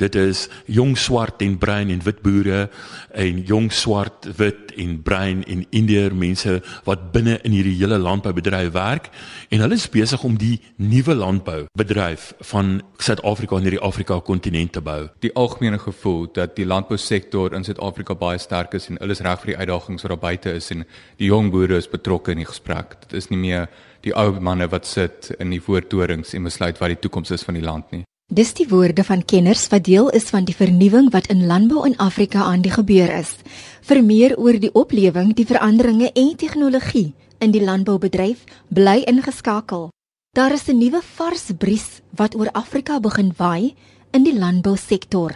Dit is jong swart en bruin en wit boere en jong swart, wit en bruin en indeer mense wat binne in hierdie hele landboubedryf werk en hulle is besig om die nuwe landboubedryf van Suid-Afrika in hierdie Afrika kontinent te bou. Die algemene gevoel dat die landbousektor in Suid-Afrika baie sterk is en hulle is reg vir die uitdagings wat daar buite is en die jong boere is betrokke in die gesprek. Dit is nie meer die ou manne wat sit in die voortorings en besluit wat die toekoms is van die land nie. Dis die woorde van kenners wat deel is van die vernuwing wat in landbou in Afrika aan die gebeur is. Vir meer oor die oplewing, die veranderinge en tegnologie in die landboubedryf, bly ingeskakel. Daar is 'n nuwe vars bries wat oor Afrika begin waai in die landbousektor.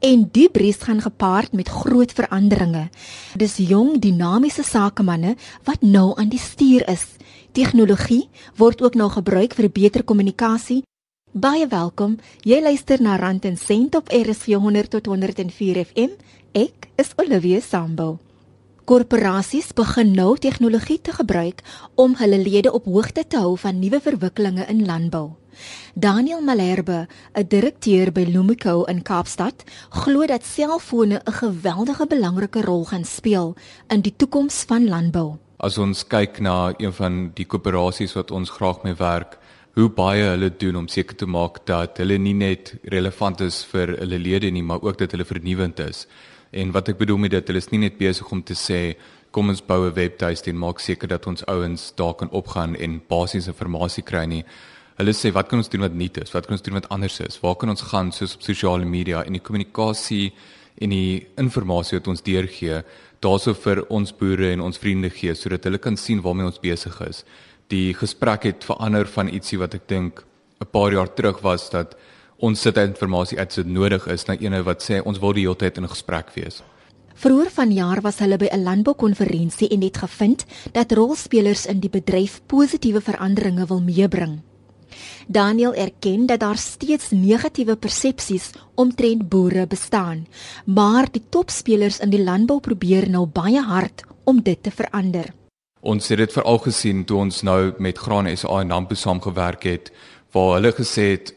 En die bries gaan gepaard met groot veranderinge. Dis jong, dinamiese sakemanne wat nou aan die stuur is. Tegnologie word ook nou gebruik vir beter kommunikasie Baie welkom. Jy luister na Rand en Sent op RSG 100 tot 104 FM. Ek is Olivia Sambo. Korporasies begin nou tegnologie te gebruik om hulle lede op hoogte te hou van nuwe verwikkelinge in landbou. Daniel Malherbe, 'n direkteur by Lumico in Kaapstad, glo dat selfone 'n geweldige belangrike rol gaan speel in die toekoms van landbou. As ons kyk na een van die koöperasies wat ons graag mee werk, hoe baie hulle doen om seker te maak dat hulle nie net relevant is vir hulle lede nie, maar ook dat hulle vernuwend is. En wat ek bedoel met dit, hulle is nie net besig om te sê kom ons bou 'n webtuiste en maak seker dat ons ouens daar kan opgaan en basiese inligting kry nie. Hulle sê wat kan ons doen wat nuut is? Wat kan ons doen wat anders is? Waar kan ons gaan soos op sosiale media en die kommunikasie en die inligting wat ons deurgee, daarso vir ons boere en ons vriende gee sodat hulle kan sien waarmee ons besig is die gesprek het verander van ietsie wat ek dink 'n paar jaar terug was dat ons sit inligting uit so nodig is na ene wat sê ons wil die hele tyd in 'n gesprek wees. Vroeër vanjaar was hulle by 'n landboukonferensie en het gevind dat rolspelers in die bedryf positiewe veranderinge wil meebring. Daniel erken dat daar steeds negatiewe persepsies omtrent boere bestaan, maar die topspelers in die landbou probeer nou baie hard om dit te verander. Ons het dit veral gesien toe ons nou met Graan SA en Nampo saamgewerk het waar hulle gesê het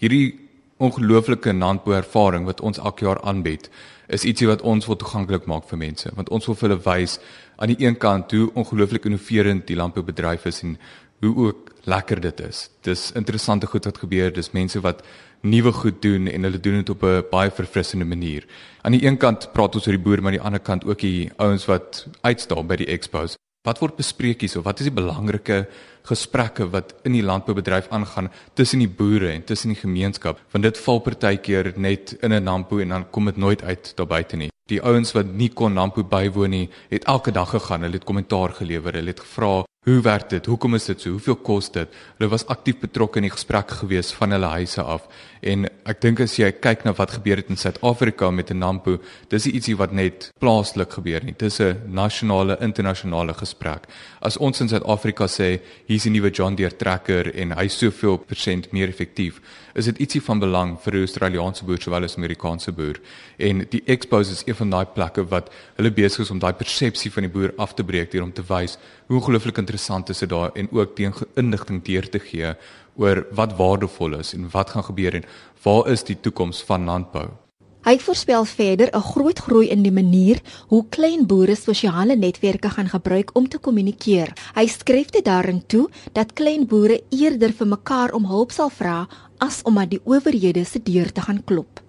hierdie ongelooflike landbou ervaring wat ons elke jaar aanbied is ietsie wat ons wil toeganklik maak vir mense want ons wil vir hulle wys aan die een kant hoe ongelooflik innoverend die landboubedryf is en hoe ook lekker dit is. Dis interessante goed wat gebeur, dis mense wat nuwe goed doen en hulle doen dit op 'n baie verfrissende manier. Aan die een kant praat ons oor die boer, maar aan die ander kant ook die ouens wat uitstaan by die expos. Wat word bespreek hier? So, wat is die belangrike gesprekke wat in die landboubedryf aangaan tussen die boere en tussen die gemeenskap? Want dit val partykeer net in 'n nampo en dan kom dit nooit uit daar buite nie. Die ouens wat nie kon nampo bywoon nie, het elke dag gegaan, hulle het kommentaar gelewer, hulle het gevra Hoe werk dit? Hoekom is dit so? Hoeveel kos dit? Hulle was aktief betrokke in die gesprek gewees van hulle huise af. En ek dink as jy kyk na wat gebeur het in Suid-Afrika met 'n Nampo, dis ietsie wat net plaaslik gebeur nie. Dis 'n nasionale, internasionale gesprek. As ons in Suid-Afrika sê hier's 'n nuwe John Deere trekker en hy's soveel persent meer effektief, is dit ietsie van belang vir 'n Australiese boer sowel as Amerikaanse boer. En die Expos is een van daai plekke wat hulle besig is om daai persepsie van die boer af te breek deur om te wys hoe ongelooflik interessant is dit daar en ook teen inligting deur te gee oor wat waardevol is en wat gaan gebeur en waar is die toekoms van landbou. Hy voorspel verder 'n groot groei in die manier hoe klein boere sosiale netwerke gaan gebruik om te kommunikeer. Hy skryf dit daarin toe dat klein boere eerder vir mekaar om hulp sal vra as om aan die owerhede se deur te gaan klop.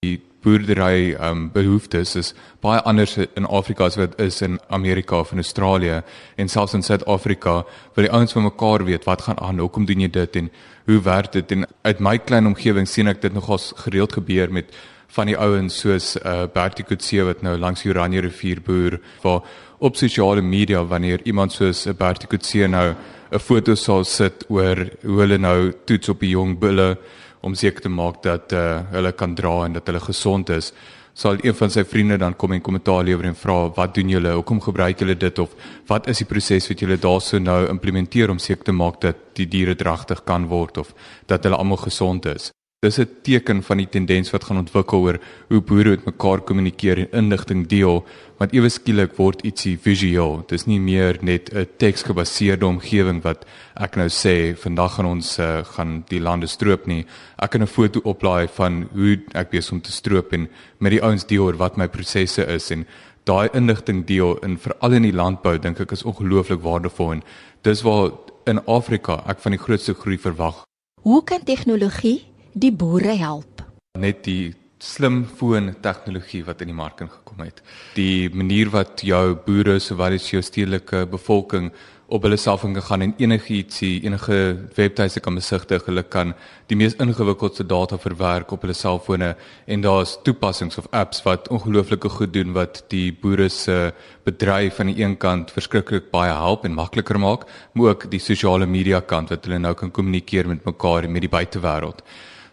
Die boerdery um behoeftes is baie anders in Afrika as wat is in Amerika of in Australië en selfs in Suid-Afrika waar die ouens van mekaar weet wat gaan aan, hoekom doen jy dit en hoe werk dit en uit my klein omgewing sien ek dit nogals gereeld gebeur met van die ouens soos uh Bertie Kutse wat nou langs die Oranje rivier boer waar op sosiale media wanneer iemand soos Bertie Kutse nou 'n foto sal sit oor hoe hulle nou toets op die jong bulle om seker te maak dat uh, hulle kan dra en dat hulle gesond is sal een van sy vriende dan kom en kommentaar lewer en vra wat doen julle? Hoekom gebruik julle dit of wat is die proses wat julle daarso nou implementeer om seker te maak dat die diere dragtig kan word of dat hulle almal gesond is Dis 'n teken van die tendens wat gaan ontwikkel oor hoe boere met mekaar kommunikeer en inligting deel, want ewe skielik word ietsie visueel. Dis nie meer net 'n teksgebaseerde omgewing wat ek nou sê vandag gaan ons uh, gaan die lande stroop nie. Ek kan 'n foto oplaai van hoe ek besig om te stroop en met die ouens deel oor wat my prosesse is en daai inligting deel in veral in die landbou dink ek is ongelooflik waardevol en dis waar in Afrika ek van die grootste groei verwag. Hoe kan tegnologie die boere help. Net die slimfoon tegnologie wat in die mark ingekom het. Die manier wat jou boere sowel as jou stedelike bevolking op hulle selfoon kan gaan en enigiets, enige webtuiste kan besigtig, hulle kan die mees ingewikkeldste data verwerk op hulle selfone en daar's toepassings of apps wat ongelooflike goed doen wat die boere se bedryf aan die een kant verskriklik baie help en makliker maak, maar ook die sosiale media kant wat hulle nou kan kommunikeer met mekaar en met die buitewêreld.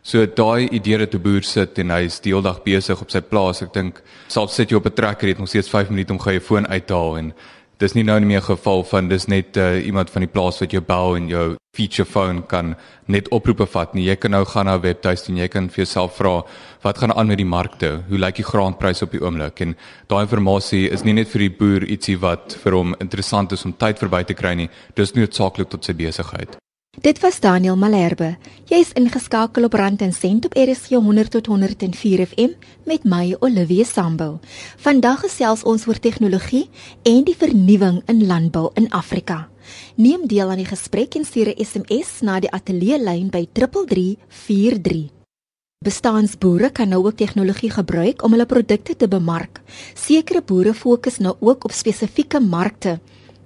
So daai idee dat 'n boer sit en hy is die hele dag besig op sy plaas, ek dink selfs sit jy op 'n trekker het nog steeds 5 minute om gou jou foon uit te haal en dis nie nou nie meer geval van dis net uh, iemand van die plaas wat jou bel en jou feature phone kan net oproepe vat nie. Jy kan nou gaan na 'n webtuiste en jy kan vir jouself vra wat gaan aan met die markte? Hoe lyk die graanpryse op die oomblik? En daai inligting is nie net vir die boer ietsie wat vir hom interessant is om tyd verby te kry nie. Dis noodsaaklik tot sy besigheid. Dit was Daniel Malherbe. Jy is ingeskakel op Rand en Sent op RSG 100 tot 104 FM met my Olivia Sambu. Vandag gesels ons oor tegnologie en die vernuwing in landbou in Afrika. Neem deel aan die gesprek en stuur 'n SMS na die ateljee lyn by 3343. Bestaansboere kan nou ook tegnologie gebruik om hulle produkte te bemark. Sekere boere fokus nou ook op spesifieke markte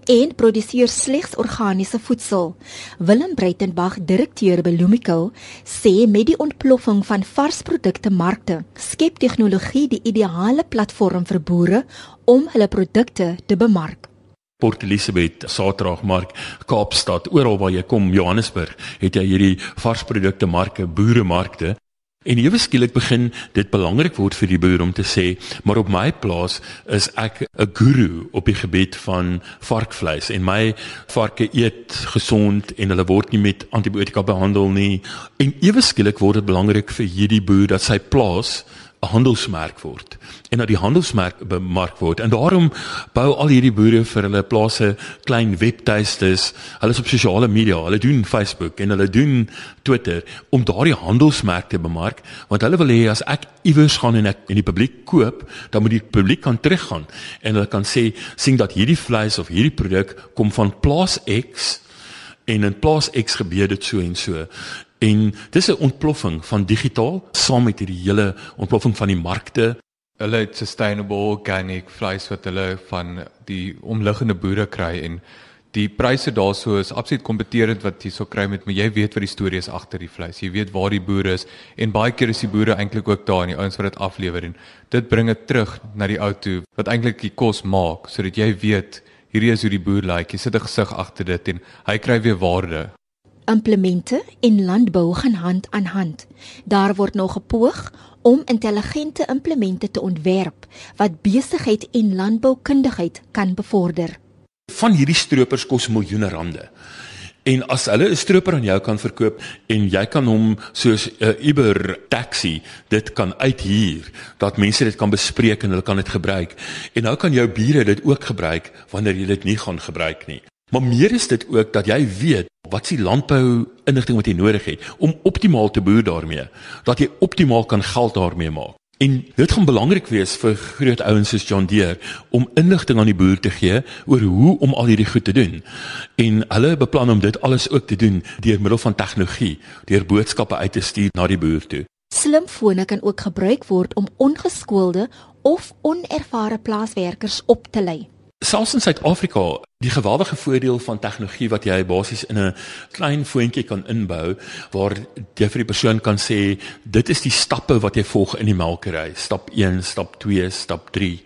en produseer slegs organiese voedsel. Willem Breitenberg, direkteur by Lumico, sê met die ontploffing van varsprodukte markte, skep tegnologie die ideale platform vir boere om hulle produkte te bemark. Port Elizabeth, Saterdaagmark, Kaapstad, oral waar jy kom, Johannesburg, het jy hierdie varsprodukte marke, boeremarkte En ewe skielik begin dit belangrik word vir die boer om te sê, maar op my plaas is ek 'n guru op die gebied van varkvleis en my varke eet gesond en hulle word nie met antibiotika behandel nie. En ewe skielik word dit belangrik vir hierdie boer dat sy plaas 'n handelsmerk word en dat die handelsmerk bemark word. En daarom bou al hierdie boere vir hulle plase klein webtuistes. Hulle is op sosiale media, hulle doen Facebook en hulle doen Twitter om daardie handelsmerk te bemark, want hulle wil hê as ek iewers gaan en ek in die publiek koop, dan moet die publiek kan teruggaan en hulle kan sê sien dat hierdie vleis of hierdie produk kom van plaas X en in plaas X gebeur dit so en so. En dis 'n ontploffing van digitaal saam met hierdie hele ontploffing van die markte. Hulle het sustainable organic vleis wat hulle van die omliggende boere kry en die pryse daarso is absoluut kompeterend wat jy sou kry met maar jy weet wat die storie is agter die vleis. Jy weet waar die boere is en baie keer is die boere eintlik ook daar en die ouens wat dit aflewer en dit bring dit terug na die ou toe wat eintlik die kos maak sodat jy weet hierdie is hoe die boer lyk. Like. Jy sit 'n gesig agter dit en hy kry weer waarde. Implemente en landbou gaan hand aan hand. Daar word nou gepoog om intelligente implemente te ontwerp wat besigheid en landboukundigheid kan bevorder. Van hierdie stroopers kos miljoene rande. En as hulle 'n stroper aan jou kan verkoop en jy kan hom soos 'n uh, Uber taxi dit kan uithuur dat mense dit kan bespreek en hulle kan dit gebruik. En nou kan jou bure dit ook gebruik wanneer jy dit nie gaan gebruik nie. Maar meer is dit ook dat jy weet wat se landbou inligting wat jy nodig het om optimaal te boer daarmee, dat jy optimaal kan geld daarmee maak. En dit gaan belangrik wees vir groot ouens soos John Deere om inligting aan die boer te gee oor hoe om al hierdie goed te doen. En hulle beplan om dit alles ook te doen deur middel van tegnologie, deur boodskappe uit te stuur na die boer toe. Slimfone kan ook gebruik word om ongeskoelde of onervare plaaswerkers op te lei. Selfs in Suid-Afrika, die geweldige voordeel van tegnologie wat jy basies in 'n klein foontjie kan inbou waar jy vir die persoon kan sê dit is die stappe wat jy volg in die melkery, stap 1, stap 2, stap 3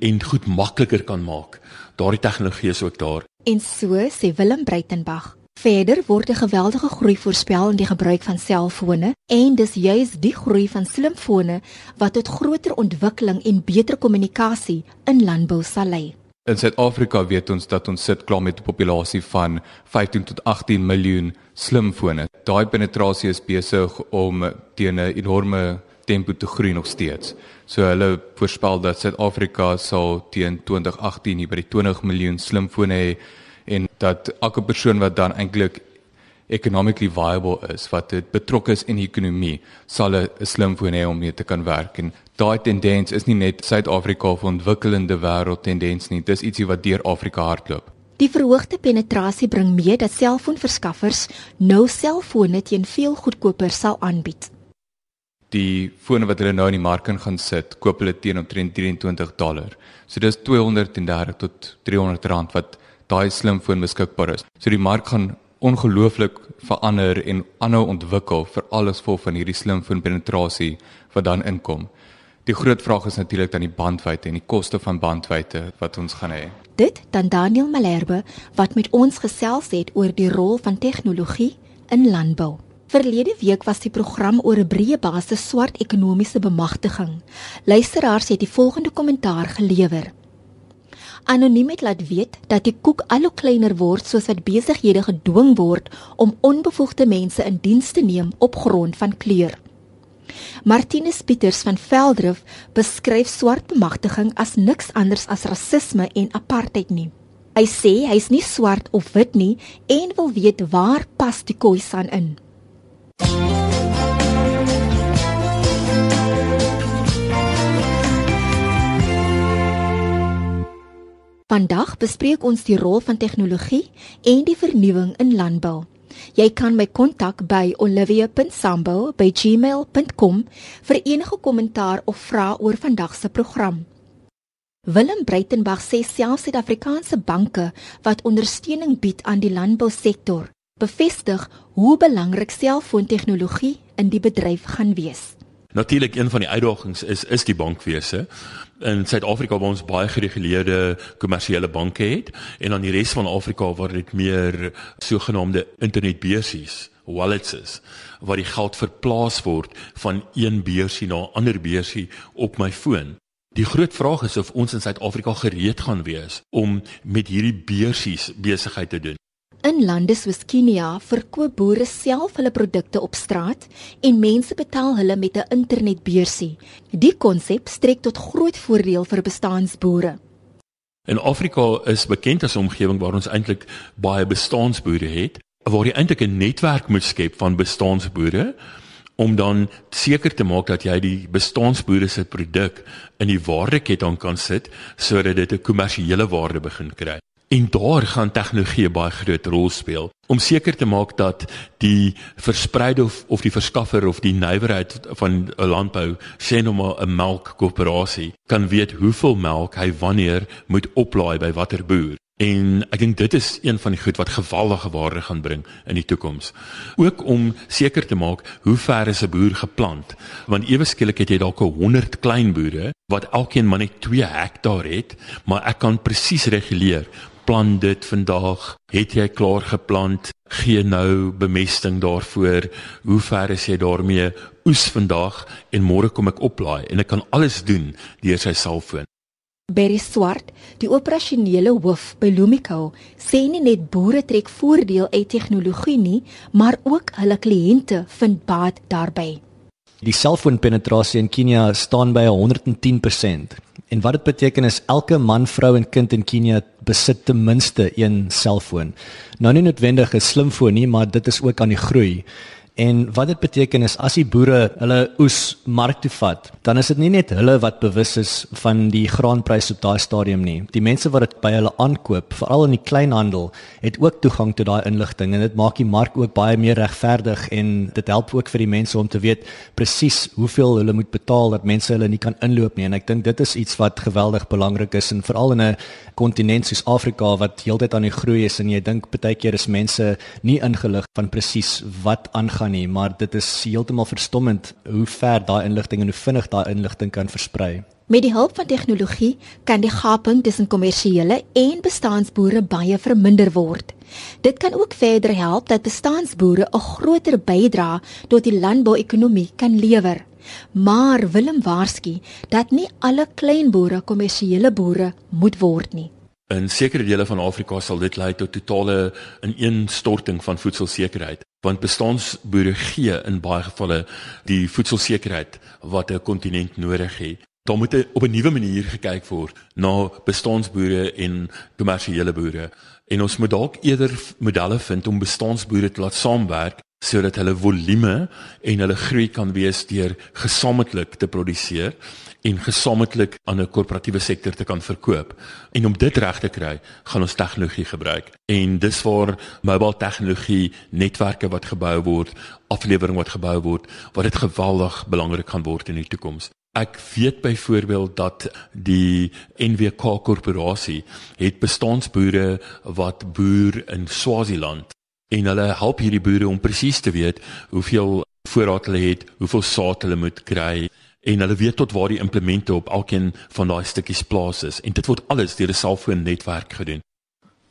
en goed makliker kan maak. Daardie tegnologie is ook daar. En so sê Willem Breitenberg. Verder word 'n geweldige groei voorspel in die gebruik van selfone en dis juis die groei van slimfone wat tot groter ontwikkeling en beter kommunikasie in landbou sal lei. In Suid-Afrika weet ons dat ons sit klaar met 'n populasie van 15 tot 18 miljoen slimfone. Daai penetrasie is besig om teen 'n enorme tempo te groei nog steeds. So hulle voorspel dat Suid-Afrika sal teen 2018 hier by die 20 miljoen slimfone hê en dat elke persoon wat dan eintlik economically viable is, wat dit betrokke is in die ekonomie, sal 'n slimfoon hê om mee te kan werk. En daai tendens is nie net Suid-Afrika of ontwikkelende wêreld tendens nie, dis ietsie wat deur Afrika hardloop. Die verhoogde penetrasie bring mee dat selfoonverskaffers nou selfone teen veel goedkoper sal aanbied. Die fone wat hulle nou in die mark kan gaan sit, koop hulle teen omtrent 23 dollar. So dis 230 tot 300 rand wat daai slimfoon beskikbaar is. So die mark gaan ongelooflik verander en aanhou ontwikkel vir alles vol van hierdie slimfoon penetrasie wat dan inkom. Die groot vraag is natuurlik dan die bandwydte en die koste van bandwydte wat ons gaan hê. Dit dan Daniel Malherbe wat met ons gesels het oor die rol van tegnologie in landbou. Verlede week was die program oor 'n breë basis swart ekonomiese bemagtiging. Luisteraars het die volgende kommentaar gelewer. Anoniem het laat weet dat die koek al hoe kleiner word soos wat besighede gedwing word om onbevoegde mense in diens te neem op grond van kleur. Martinus Pieters van Veldrif beskryf swart bemagtiging as niks anders as rasisme en apartheid nie. Hy sê hy's nie swart of wit nie en wil weet waar pas die Khoisan in. Vandag bespreek ons die rol van tegnologie en die vernuwing in landbou. Jy kan my kontak by olivia.sambo@gmail.com vir enige kommentaar of vrae oor vandag se program. Willem Breitenberg sê selfs Suid-Afrikaanse banke wat ondersteuning bied aan die landbousektor, bevestig hoe belangrik selfoontegnologie in die bedryf gaan wees. Natuurlik een van die uitdagings is is die bankwese. In Suid-Afrika waar ons baie gereguleerde kommersiële banke het en dan die res van Afrika waar dit meer sogenaamde internetbeursies, wallets is waar die geld verplaas word van een beursie na 'n ander beursie op my foon. Die groot vraag is of ons in Suid-Afrika gereed gaan wees om met hierdie beursies besigheid te doen. In lande soos Kenia verkoop boere self hulle produkte op straat en mense betaal hulle met 'n internetbeursie. Die konsep strek tot groot voordeel vir bestaansboere. In Afrika is bekend as 'n omgewing waar ons eintlik baie bestaansboere het, waar jy eintlik 'n netwerk moet skep van bestaansboere om dan seker te maak dat jy die bestaansboere se produk in die waardeketting kan sit sodat dit 'n kommersiële waarde begin kry. En daar gaan tegnologie baie groot rol speel om seker te maak dat die verspreide of, of die verskaffer of die nywerheid van 'n landbou, sê nou maar 'n melkkoöperasie, kan weet hoeveel melk hy wanneer moet oplaai by watter boer. En ek dink dit is een van die goed wat geweldige waarde gaan bring in die toekoms. Ook om seker te maak hoe ver is 'n boer geplant, want ewe skielik het jy dalk 'n 100 klein boere wat elkeen maar net 2 hektaar het, maar ek kan presies reguleer plant dit vandag? Het jy klaar geplant? Gee nou bemesting daarvoor. Hoe ver is jy daarmee? Oes vandag en môre kom ek oplaai en ek kan alles doen deur sy selfoon. Berry Swart, die operasionele hoof by Lumico, sê nie net boere trek voordeel uit tegnologie nie, maar ook hulle kliënte vind baat daarbey. Die selfoonpenetrasie in Kenia staan by 110%. En wat dit beteken is elke man, vrou en kind in Kenia besit ten minste een selfoon. Nou nie noodwendig 'n slimfoon nie, maar dit is ook aan die groei. En wat dit beteken is as die boere hulle oes mark toe vat, dan is dit nie net hulle wat bewus is van die graanpryse op daai stadium nie. Die mense wat dit by hulle aankoop, veral in die kleinhandel, het ook toegang tot daai inligting en dit maak die mark ook baie meer regverdig en dit help ook vir die mense om te weet presies hoeveel hulle moet betaal dat mense hulle nie kan inloop nie. En ek dink dit is iets wat geweldig belangrik is en veral in 'n kontinent soos Afrika wat heeltyd aan die groei is en jy dink baie keer is mense nie ingelig van presies wat aangaan gaan nie, maar dit is heeltemal verstommend hoe ver daai inligting en hoe vinnig daai inligting kan versprei. Met die hulp van tegnologie kan die gaping tussen kommersiële en bestaansboere baie verminder word. Dit kan ook verder help dat bestaansboere 'n groter bydrae tot die landbouekonomie kan lewer. Maar Willem waarsku dat nie alle kleinboere kommersiële boere moet word nie. In sekere dele van Afrika sal dit lei tot totale ineenstorting van voedselsekerheid, want bestaanboere gee in baie gevalle die voedselsekerheid wat 'n kontinent nodig het. Daar moet op 'n nuwe manier gekyk word na bestaanboere en kommersiële boere. En ons moet dalk eerder modelle vind om bestaanboere te laat saamwerk sodat hulle volume en hulle groei kan wees deur gesamentlik te produseer en gesamentlik aan 'n korporatiewe sektor te kan verkoop. En om dit reg te kry, gaan ons tegnologie gebruik. En dis waar mobile tegnologie, netwerke wat gebou word, aflewering wat gebou word, wat dit geweldig belangrik gaan word in die toekoms. Ek weet byvoorbeeld dat die NWK korporasie het bestaanboere wat boer in Swaziland en hulle help hierdie boere om presies te weet hoeveel voorraad hulle het, hoeveel saad hulle moet kry en hulle weet tot waar die implemente op elkeen van daai stukkies plaas is en dit word alles deur 'n selfoonnetwerk gedoen.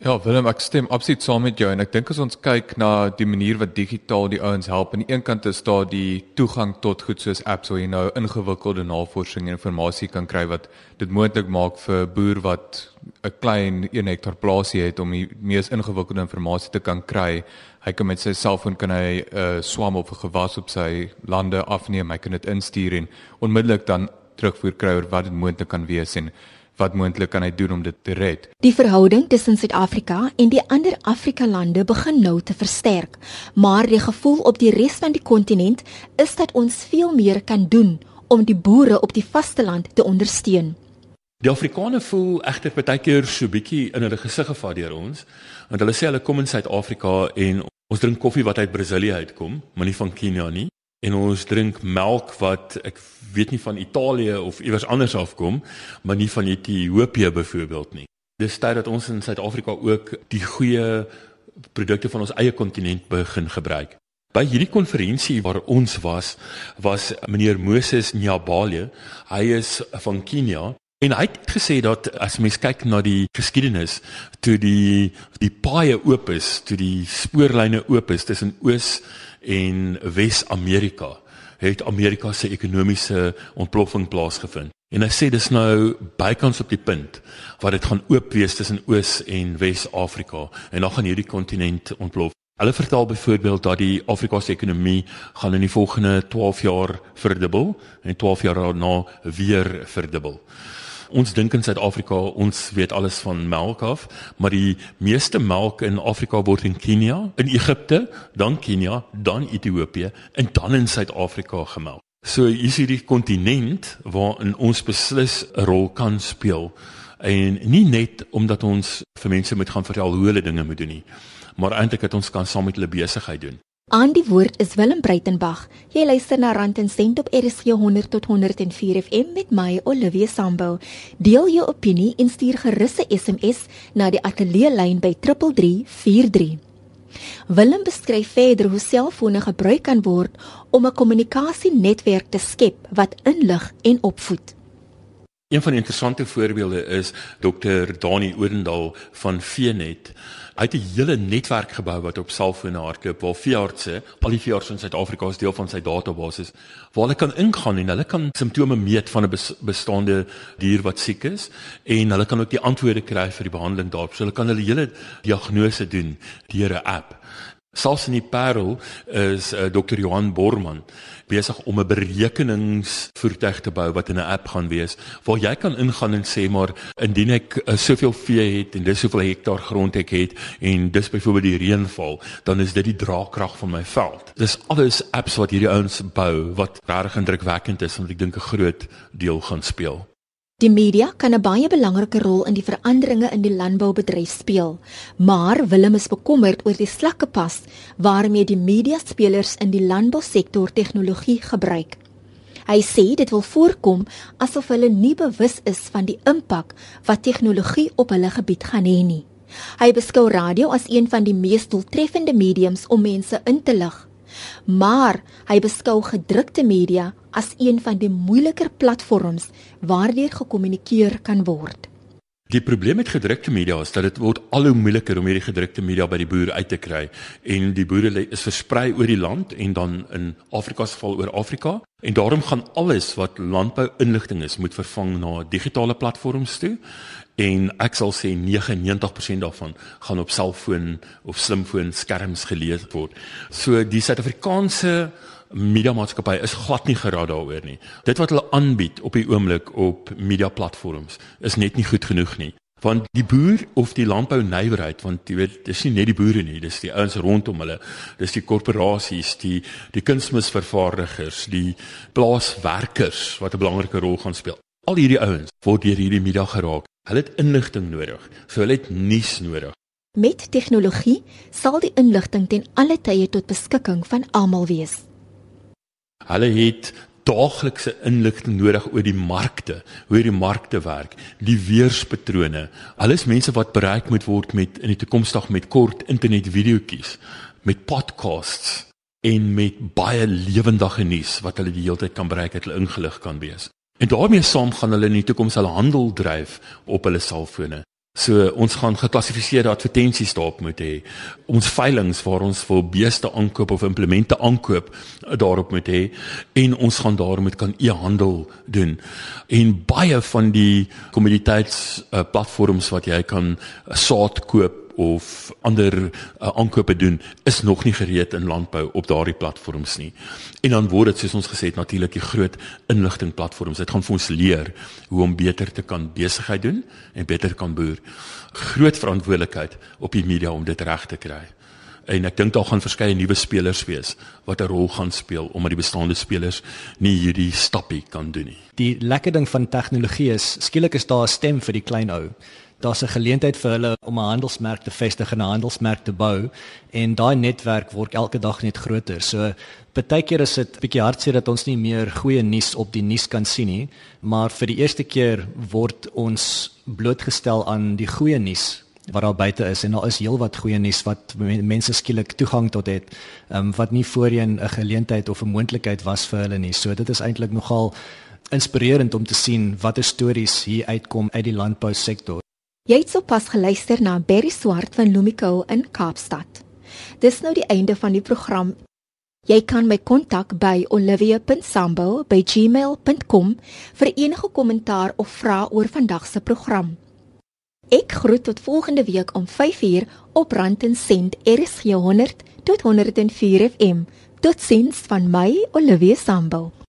Ja, Willem, ek stem absoluut saam met jou en ek dink as ons kyk na die manier wat digitaal die ouens help, aan die een kant is daar die toegang tot goed soos apps waar jy nou ingewikkelde navorsing en inligting kan kry wat dit moontlik maak vir 'n boer wat 'n klein 1 hektaar plaasie het om die mees ingewikkelde inligting te kan kry hy kan met sy selfoon kan hy 'n uh, eh, swam of 'n gewas op sy lande afneem. Hy kan dit instuur en onmiddellik dan terugvoer kry oor wat dit moontlik kan wees en wat moontlik kan hy doen om dit te red. Die verhouding tussen Suid-Afrika en die ander Afrika lande begin nou te versterk, maar die gevoel op die res van die kontinent is dat ons veel meer kan doen om die boere op die vasteland te ondersteun. Die Afrikaners voel egter baie keer so bietjie in hulle gesig gevat deur ons, want hulle sê hulle kom in Suid-Afrika en Ons drink koffie wat uit Brasilië uitkom, maar nie van Kenia nie. En ons drink melk wat ek weet nie van Italië of iewers anders afkom, maar nie van Ethiopië byvoorbeeld nie. Dis tyd dat ons in Suid-Afrika ook die goeie produkte van ons eie kontinent begin gebruik. By hierdie konferensie waar ons was, was meneer Moses Nyabale. Hy is van Kenia En hy het gesê dat as mens kyk na die geskiedenis toe die die paaie oop is, toe die spoorlyne oop is tussen Oos en Wes-Amerika, het Amerika se ekonomiese ontploffing plaasgevind. En hy sê dis nou bykans op die punt waar dit gaan oop wees tussen Oos en Wes-Afrika en dan gaan hierdie kontinent ontplof. Hulle vertel byvoorbeeld dat die Afrikaanse ekonomie gaan in die volgende 12 jaar verdubbel en 12 jaar daarna weer verdubbel. Ons dink in Suid-Afrika, ons weet alles van melk af, maar die meeste melk in Afrika word in Kenia, in Egipte, dan Kenia, dan Ethiopië en dan in Suid-Afrika gemelk. So hier is hierdie kontinent waarin ons beslis 'n rol kan speel en nie net omdat ons vir mense moet gaan vertel hoe hulle dinge moet doen nie, maar eintlik dat ons kan saam met hulle besigheid doen. Aan die woord is Willem Breitenberg. Jy luister na Rand en Sent op RSG 100 tot 104 FM met my Olivia Sambu. Deel jou opinie en stuur gerus 'n SMS na die ateljee lyn by 3343. Willem beskryf verder hoe selfone gebruik kan word om 'n kommunikasienetwerk te skep wat inlig en opvoed. Een van die interessante voorbeelde is Dr. Dani Odendaal van Venet. Hy het 'n hele netwerk gebou wat op selfone hardloop waar veeartse, al die veeartse in Suid-Afrika is deel van sy database waar hulle kan ingaan en hulle kan simptome meet van 'n bestaande dier wat siek is en hulle kan ook die antwoorde kry vir die behandeling daarop. So hulle kan hulle hele diagnose doen deur 'n app. Selfs in die Parel is uh, Dr. Johan Borman besig om 'n berekeningsvoertuig te bou wat in 'n app gaan wees waar jy kan ingaan en sê maar indien ek uh, soveel vee het en dis soveel hektaar grond ek het en dis byvoorbeeld die reënval dan is dit die draagkrag van my veld. Dis alles apps wat hierdie ouens bou wat regtig indrukwekkend is en ek dink 'n groot deel gaan speel. Die media kan 'n baie belangrike rol in die veranderinge in die landboubedryf speel, maar Willem is bekommerd oor die slakke pas waarmee die media spelers in die landbousektor tegnologie gebruik. Hy sê dit wil voorkom asof hulle nie bewus is van die impak wat tegnologie op hulle gebied gaan hê nie. Hy beskou radio as een van die mees doeltreffende mediums om mense in te lig maar hy beskou gedrukte media as een van die moeiliker platforms waardeur gekommunikeer kan word. Die probleem met gedrukte media is dat dit word al hoe moeiliker om hierdie gedrukte media by die boere uit te kry en die boere is versprei oor die land en dan in Afrika se geval oor Afrika en daarom gaan alles wat landbou inligting is moet vervang na digitale platforms toe en ek sal sê 99% daarvan gaan op selfoon of slimfoon skerms gelees word. So die Suid-Afrikaanse media maatskappy is glad nie geraad daaroor nie. Dit wat hulle aanbied op die oomblik op media platforms is net nie goed genoeg nie. Want die boer of die landbou nywerheid, want jy weet, dis nie net die boere nie, dis die ouens rondom hulle. Dis die korporasies, die die kunsmisvervaardigers, die plaaswerkers wat 'n belangrike rol gaan speel. Al hierdie ouens word deur hierdie media geraak. Hulle het inligting nodig. So hulle het nuus nodig. Met tegnologie sal die inligting ten alle tye tot beskikking van almal wees. Hulle het daaglikse inligting nodig oor die markte, hoe die markte werk, die weerspatrone. Alles mense wat bereik moet word met in die toekomstig met kort internet videoetjies, met podcasts en met baie lewendige nuus wat hulle die hele tyd kan bereik het, hulle ingelig kan wees. En daarmee saam gaan hulle in die toekoms hulle handel dryf op hulle selfone. So ons gaan geklassifiseerde advertensies daarop moet hê. Ons veilinge waar ons vir beeste aankoop of implemente aankoop daarop moet hê en ons gaan daarmee kan e-handel doen. En baie van die kommoditeits uh, platforms wat jy kan uh, saad koop of ander uh, aankope doen is nog nie gereed in landbou op daardie platforms nie. En dan word dit soos ons gesê het natuurlik die groot inligting platforms. Dit gaan vir ons leer hoe om beter te kan besigheid doen en beter kan boer. Groot verantwoordelikheid op die media om dit reg te kry. En ek dink daar gaan verskeie nuwe spelers wees wat 'n rol gaan speel omdat die bestaande spelers nie hierdie stappie kan doen nie. Die lekker ding van tegnologie is skielik is daar 'n stem vir die klein ou daar's 'n geleentheid vir hulle om 'n handelsmerk te vestig en 'n handelsmerk te bou en daai netwerk word elke dag net groter. So partykeer is dit bietjie hartseer dat ons nie meer goeie nuus op die nuus kan sien nie, maar vir die eerste keer word ons blootgestel aan die goeie nuus wat daar buite is en daar is heelwat goeie nuus wat mense skielik toegang tot het um, wat nie voorheen 'n geleentheid of 'n moontlikheid was vir hulle nie. So dit is eintlik nogal inspirerend om te sien watter stories hier uitkom uit die landbousektor. Jy het sopas geluister na Berry Swart van Lumiko in Kaapstad. Dis nou die einde van die program. Jy kan my kontak by olivia.sambo@gmail.com vir enige kommentaar of vrae oor vandag se program. Ek groet tot volgende week om 5uur op Rand en Sent RSG 100 tot 104 FM. Totsiens van my Olivia Sambo.